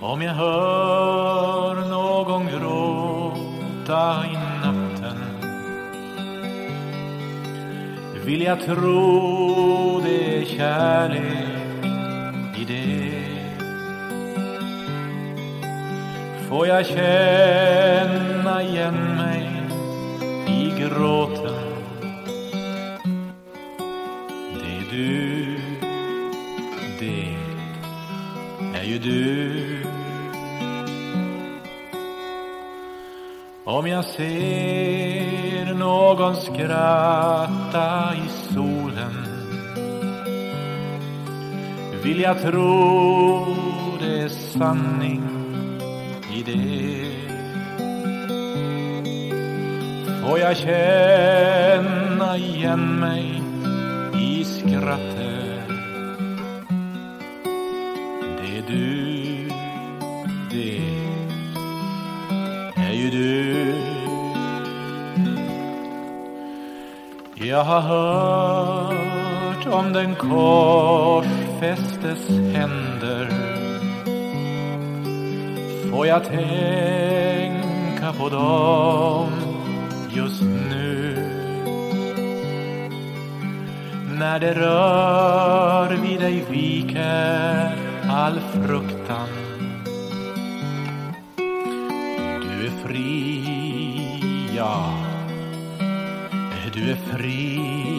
Om jag hör någon gråta i natten vill jag tro det är kärlek i det. Får jag känna igen mig i grå ju du Om jag ser någon skratta i solen vill jag tro det är sanning i det. Får jag känna igen mig i skrattet du, det är ju du. Jag har hört om den korsfästes händer. Får jag tänka på dem just nu? När det rör vid dig viker all fruktan. Du är fri, ja. Du är fri.